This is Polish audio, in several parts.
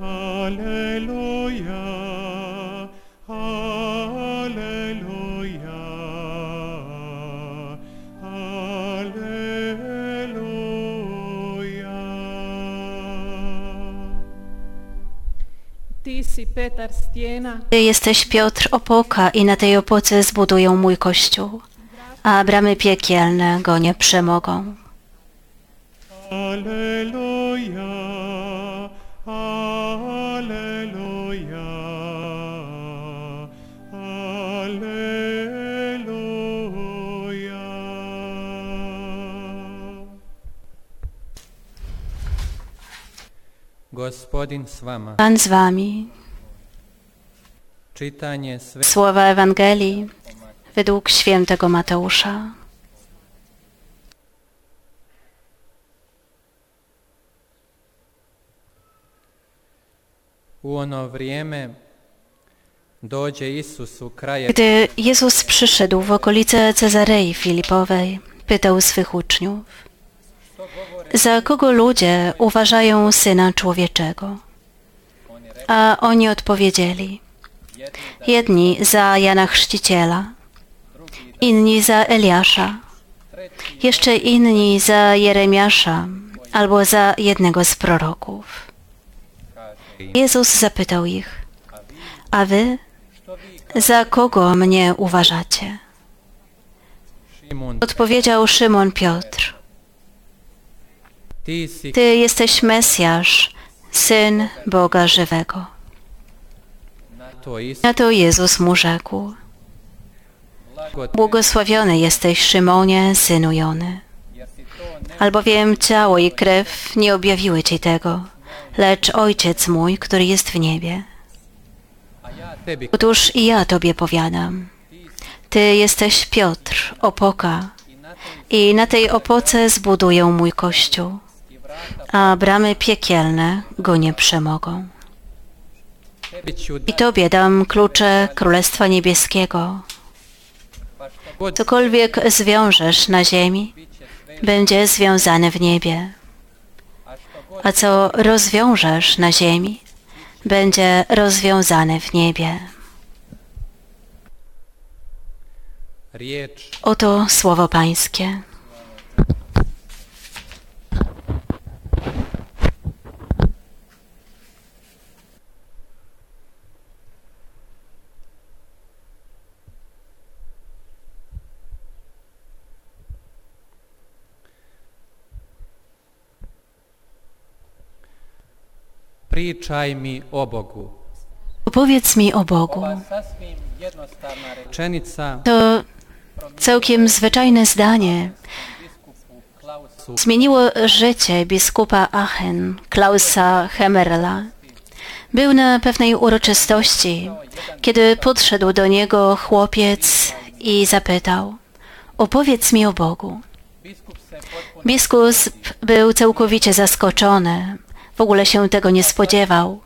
Alleluja, Alleluja, Alleluja. Ti si Petar stijena, Ty jesteś Piotr opoka i na tej opoce zbudują mój kościół, a bramy piekielne go nie przemogą. Alleluja, Pan z wami. Słowa Ewangelii według świętego Mateusza. Gdy Jezus przyszedł w okolice Cezarei Filipowej, pytał swych uczniów, za kogo ludzie uważają Syna Człowieczego? A oni odpowiedzieli, jedni za Jana Chrzciciela, inni za Eliasza, jeszcze inni za Jeremiasza albo za jednego z proroków. Jezus zapytał ich, a wy za kogo mnie uważacie? Odpowiedział Szymon Piotr. Ty jesteś Mesjasz, Syn Boga żywego. na to Jezus mu rzekł. Błogosławiony jesteś Szymonie, synu Jony. Albowiem ciało i krew nie objawiły ci tego, lecz Ojciec mój, który jest w niebie. Otóż i ja tobie powiadam. Ty jesteś Piotr, opoka, i na tej opoce zbuduję mój kościół, a bramy piekielne go nie przemogą. I Tobie dam klucze Królestwa Niebieskiego. Cokolwiek zwiążesz na ziemi, będzie związane w niebie, a co rozwiążesz na ziemi, będzie rozwiązane w niebie. Oto słowo Pańskie. Pričaj mi o Bogu. Opowiedz mi o Bogu. To całkiem zwyczajne zdanie zmieniło życie biskupa Aachen, Klausa Hemmerla. Był na pewnej uroczystości, kiedy podszedł do niego chłopiec i zapytał: Opowiedz mi o Bogu. Biskup był całkowicie zaskoczony, w ogóle się tego nie spodziewał.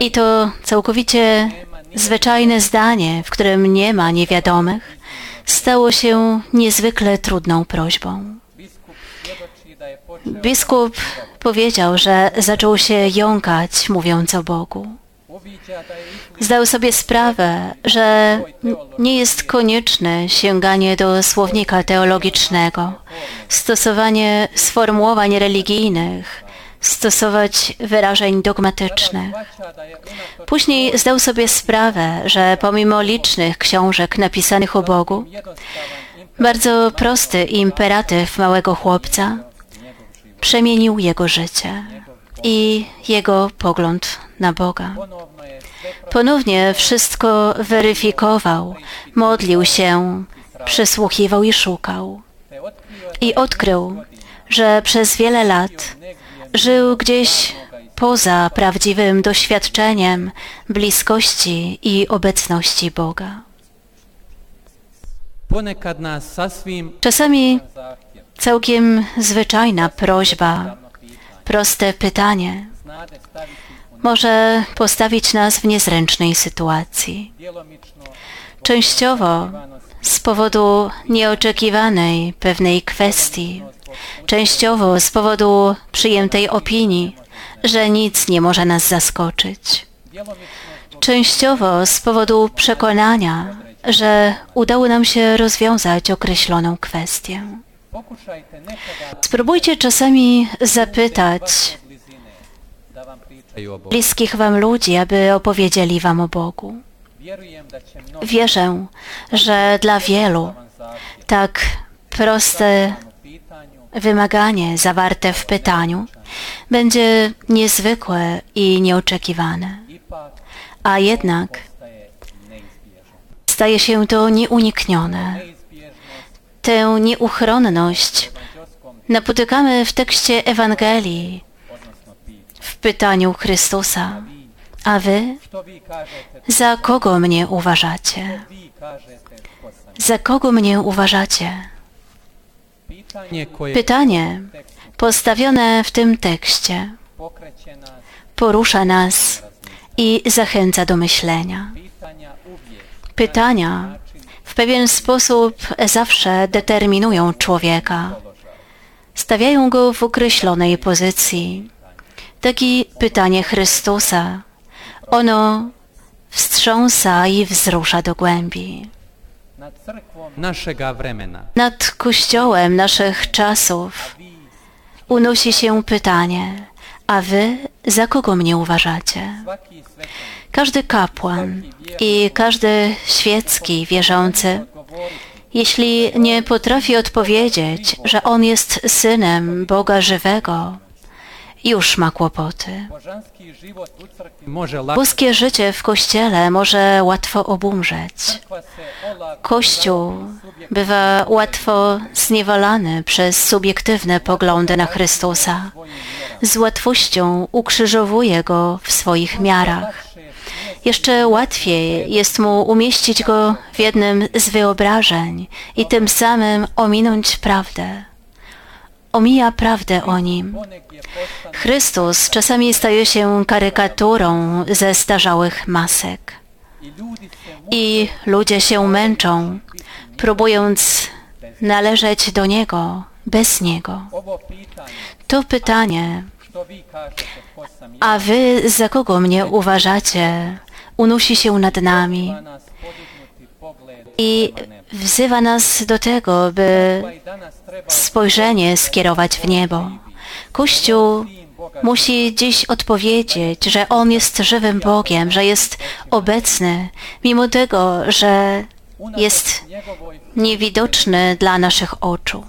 I to całkowicie zwyczajne zdanie, w którym nie ma niewiadomych, stało się niezwykle trudną prośbą. biskup powiedział, że zaczął się jąkać, mówiąc o Bogu. Zdał sobie sprawę, że nie jest konieczne sięganie do słownika teologicznego, stosowanie sformułowań religijnych, stosować wyrażeń dogmatycznych. Później zdał sobie sprawę, że pomimo licznych książek napisanych o Bogu, bardzo prosty imperatyw małego chłopca przemienił jego życie i jego pogląd na Boga. Ponownie wszystko weryfikował, modlił się, przysłuchiwał i szukał. I odkrył, że przez wiele lat żył gdzieś poza prawdziwym doświadczeniem bliskości i obecności Boga. Czasami całkiem zwyczajna prośba, proste pytanie może postawić nas w niezręcznej sytuacji. Częściowo z powodu nieoczekiwanej pewnej kwestii, częściowo z powodu przyjętej opinii że nic nie może nas zaskoczyć. Częściowo z powodu przekonania, że udało nam się rozwiązać określoną kwestię. Spróbujcie czasami zapytać bliskich wam ludzi, aby opowiedzieli wam o Bogu. Wierzę, że dla wielu tak proste wymaganie zawarte w pytaniu będzie niezwykłe i nieoczekiwane, a jednak staje się to nieuniknione. Tę nieuchronność napotykamy w tekście Ewangelii, w pytaniu Chrystusa. A wy, za kogo mnie uważacie? Za kogo mnie uważacie? Pytanie postawione w tym tekście porusza nas i zachęca do myślenia. Pytania w pewien sposób zawsze determinują człowieka, stawiają go w określonej pozycji. Takie pytanie Chrystusa, ono wstrząsa i wzrusza do głębi. Našega vremena. Nad Kościołem naszych czasów unosi się pytanie, a wy za kogo mnie uważacie? Każdy kapłan i każdy świecki wierzący, jeśli nie potrafi odpowiedzieć, że on jest synem Boga żywego, już ma kłopoty. Boskie życie w Kościele może łatwo obumrzeć. Kościół bywa łatwo zniewalany przez subiektywne poglądy na Chrystusa. Z łatwością ukrzyżowuje go w swoich miarach. Jeszcze łatwiej jest mu umieścić go w jednym z wyobrażeń i tym samym ominąć prawdę. Omija prawdę o nim. Chrystus czasami staje się karykaturą ze starzałych masek. i ludzie się męczą, próbując należeć do Niego bez Niego. To pytanie, a wy za kogo mnie uważacie, unosi się nad nami i wzywa nas do tego, by spojrzenie skierować w niebo. Kościół musi dziś odpowiedzieć, że On jest żywym Bogiem, że jest obecny, mimo tego, że jest niewidoczny dla naszych oczu.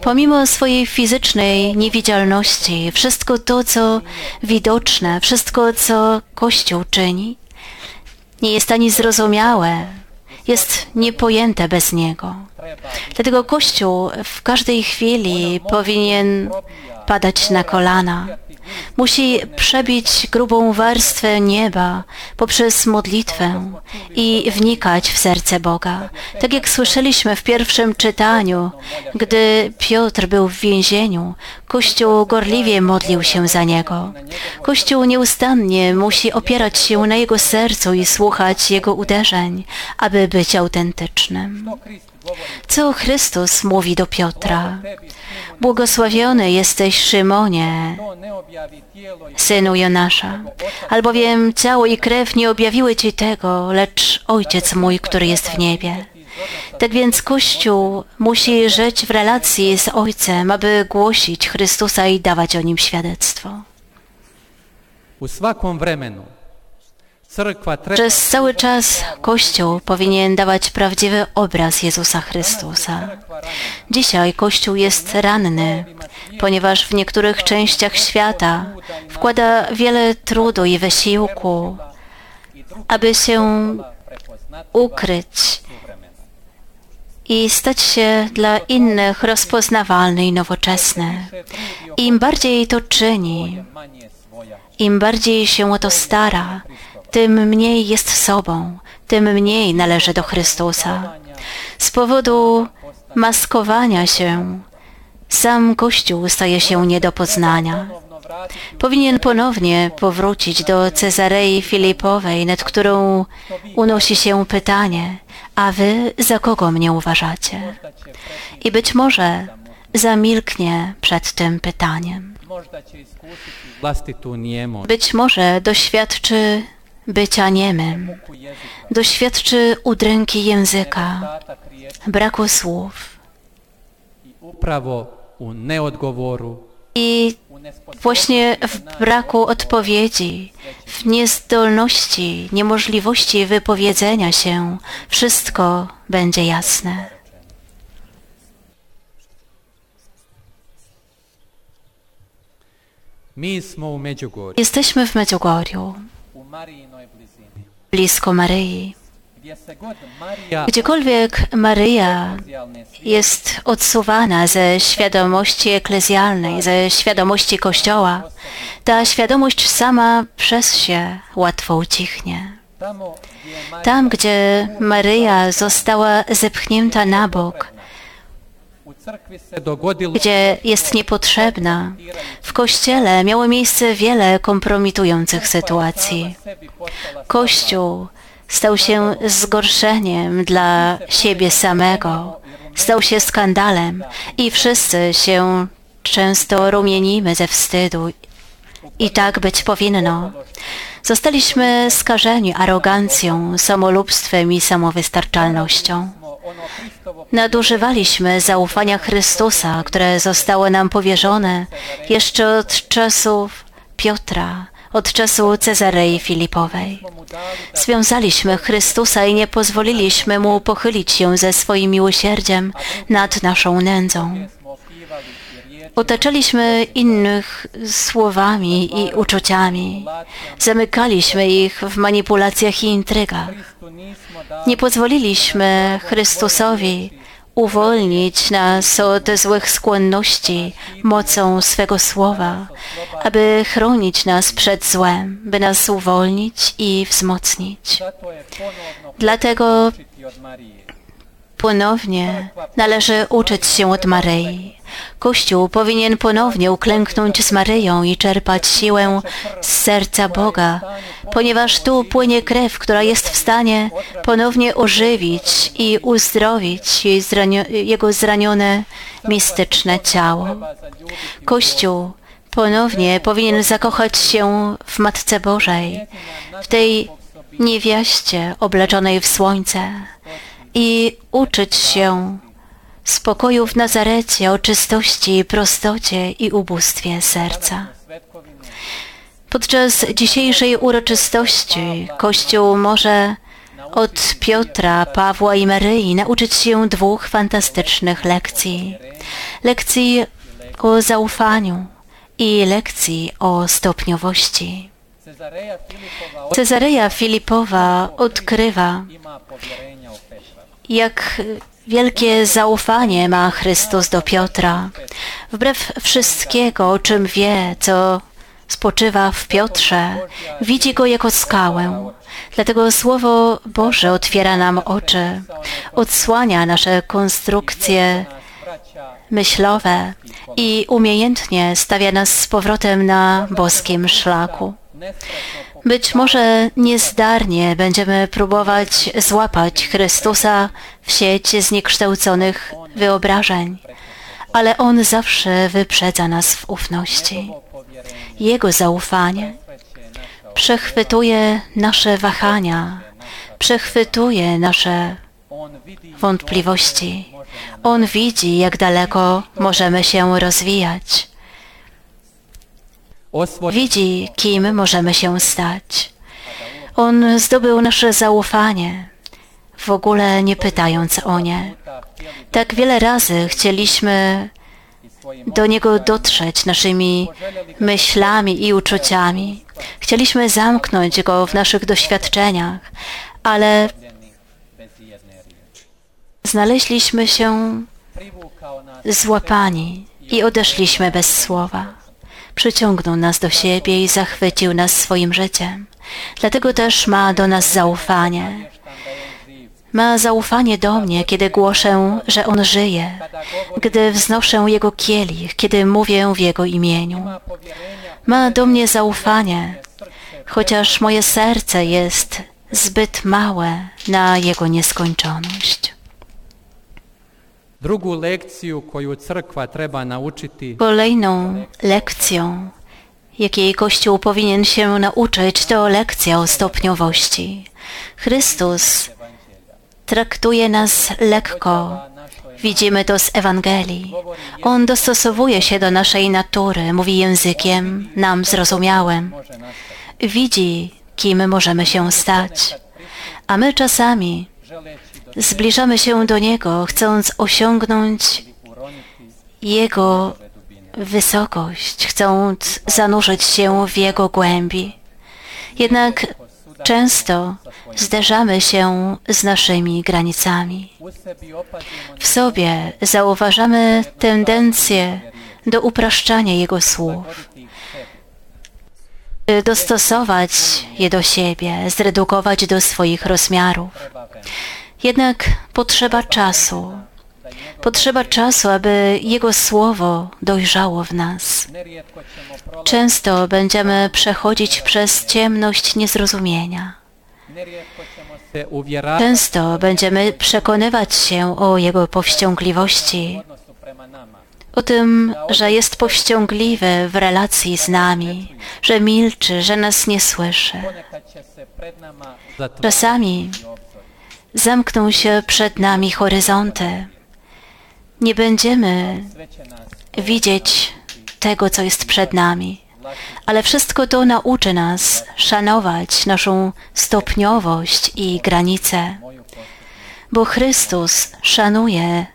Pomimo swojej fizycznej niewidzialności, wszystko to, co widoczne, wszystko, co Kościół czyni, nie jest ani zrozumiałe, jest niepojęte bez Niego. Dlatego Kościół w każdej chwili powinien padać na kolana. Musi przebić grubą warstwę nieba poprzez modlitwę i wnikać w serce Boga. Tak jak słyszeliśmy w pierwszym czytaniu, gdy Piotr był w więzieniu, Kościół gorliwie modlił się za niego. Kościół nieustannie musi opierać się na jego sercu i słuchać jego uderzeń, aby być autentycznym. Co Chrystus mówi do Piotra? Błogosławiony jesteś Szymonie, synu Jonasza, albowiem ciało i krew nie objawiły Ci tego, lecz Ojciec mój, który jest w niebie. Tak więc Kościół musi żyć w relacji z Ojcem, aby głosić Chrystusa i dawać o Nim świadectwo. Przez cały czas Kościół powinien dawać prawdziwy obraz Jezusa Chrystusa. Dzisiaj Kościół jest ranny, ponieważ w niektórych częściach świata wkłada wiele trudu i wysiłku, aby się ukryć i stać się dla innych rozpoznawalny i nowoczesny. Im bardziej to czyni, im bardziej się o to stara, tym mniej jest sobą, tym mniej należy do Chrystusa. Z powodu maskowania się sam Kościół staje się nie do poznania. Powinien ponownie powrócić do Cezarei Filipowej, nad którą unosi się pytanie, a wy za kogo mnie uważacie? I być może zamilknie przed tym pytaniem. Być może doświadczy bycia niemym, doświadczy udręki języka, braku słów. i właśnie w braku odpowiedzi, w niezdolności, niemożliwości wypowiedzenia się, wszystko będzie jasne. Jesteśmy w Medjugorju, blisko Maryi. Gdziekolwiek Maryja jest odsuwana ze świadomości eklezjalnej, ze świadomości Kościoła, ta świadomość sama przez się łatwo ucichnie. Tam, gdzie Maryja została zepchnięta na bok, gdzie jest niepotrzebna, w Kościele miało miejsce wiele kompromitujących sytuacji. Kościół stał się zgorszeniem dla siebie samego, stał się skandalem i wszyscy się często rumienimy ze wstydu. I tak być powinno. Zostaliśmy skażeni arogancją, samolubstwem i samowystarczalnością. Nadużywaliśmy zaufania Chrystusa, które zostało nam powierzone jeszcze od czasów Piotra, od czasu Cezarei Filipowej. Związaliśmy Chrystusa i nie pozwoliliśmy Mu pochylić się ze swoim miłosierdziem nad naszą nędzą. Otaczaliśmy innych słowami i uczuciami. Zamykaliśmy ich w manipulacjach i intrygach. Nie pozwoliliśmy Chrystusowi uwolnić nas od złych skłonności mocą swego słowa, aby chronić nas przed złem, by nas uwolnić i wzmocnić. Dlatego. Ponownie należy uczyć się od Maryi. Kościół powinien ponownie uklęknąć z Maryją i czerpać siłę z serca Boga, ponieważ tu płynie krew, która jest w stanie ponownie ożywić i uzdrowić jej zranio- jego zranione mistyczne ciało. Kościół ponownie powinien zakochać się w Matce Bożej, w tej niewiaście obleczonej w słońce i uczyć się spokoju w Nazarecie, o czystości, prostocie i ubóstwie serca. Podczas dzisiejszej uroczystości Kościół może od Piotra, Pawła i Maryi nauczyć się dwóch fantastycznych lekcji. Lekcji o zaufaniu i lekcji o stopniowości. Cezareja Filipowa odkrywa, jak wielkie zaufanie ma Chrystus do Piotra. Wbrew wszystkiego, o czym wie, co spoczywa w Piotrze, widzi go jako skałę. Dlatego Słowo Boże otwiera nam oczy, odsłania nasze konstrukcje myślowe i umiejętnie stawia nas z powrotem na boskim szlaku. Być może niezdarnie będziemy próbować złapać Chrystusa w sieć zniekształconych wyobrażeń, ale On zawsze wyprzedza nas w ufności. Jego zaufanie przechwytuje nasze wahania, przechwytuje nasze wątpliwości. On widzi, jak daleko możemy się rozwijać. Widzi, kim możemy się stać. On zdobył nasze zaufanie, w ogóle nie pytając o nie. Tak wiele razy chcieliśmy do Niego dotrzeć naszymi myślami i uczuciami. Chcieliśmy zamknąć Go w naszych doświadczeniach, ale znaleźliśmy się złapani i odeszliśmy bez słowa. Przyciągnął nas do siebie i zachwycił nas swoim życiem. Dlatego też ma do nas zaufanie. Ma zaufanie do mnie, kiedy głoszę, że On żyje, gdy wznoszę Jego kielich, kiedy mówię w Jego imieniu. Ma do mnie zaufanie, chociaż moje serce jest zbyt małe na Jego nieskończoność. Drugu lekciju koju crkva treba naučiti Kolejną lekcją, jakiej Kościół powinien się nauczyć, to lekcja o stopniowości. Chrystus traktuje nas lekko. Widzimy to z Ewangelii. On dostosowuje się do naszej natury, mówi językiem nam zrozumiałym. Widzi, kim możemy się stać. A my czasami zbliżamy się do Niego, chcąc osiągnąć Jego wysokość, chcąc zanurzyć się w Jego głębi. Jednak często zderzamy się z naszymi granicami. W sobie zauważamy tendencję do upraszczania Jego słów, dostosować je do siebie, zredukować do swoich rozmiarów. Jednak potrzeba czasu. Potrzeba czasu, aby Jego Słowo dojrzało w nas. Często będziemy przechodzić przez ciemność niezrozumienia. Często będziemy przekonywać się o Jego powściągliwości, o tym, że jest powściągliwy w relacji z nami, że milczy, że nas nie słyszy. Czasami. Zamkną się przed nami horyzonty. Nie będziemy widzieć tego, co jest przed nami. Ale wszystko to nauczy nas szanować naszą stopniowość i granice, bo Chrystus szanuje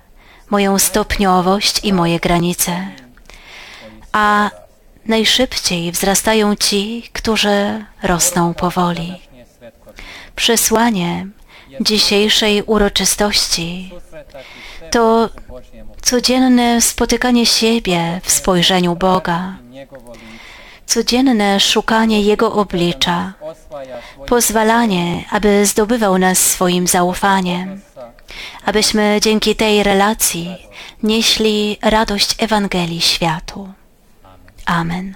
moją stopniowość i moje granice. A najszybciej wzrastają ci, którzy rosną powoli. Przesłanie dzisiejszej uroczystości to codzienne spotykanie siebie w spojrzeniu Boga, codzienne szukanie Jego oblicza, pozwalanie, aby zdobywał nas swoim zaufaniem, abyśmy dzięki tej relacji nieśli radość Ewangelii światu. Amen.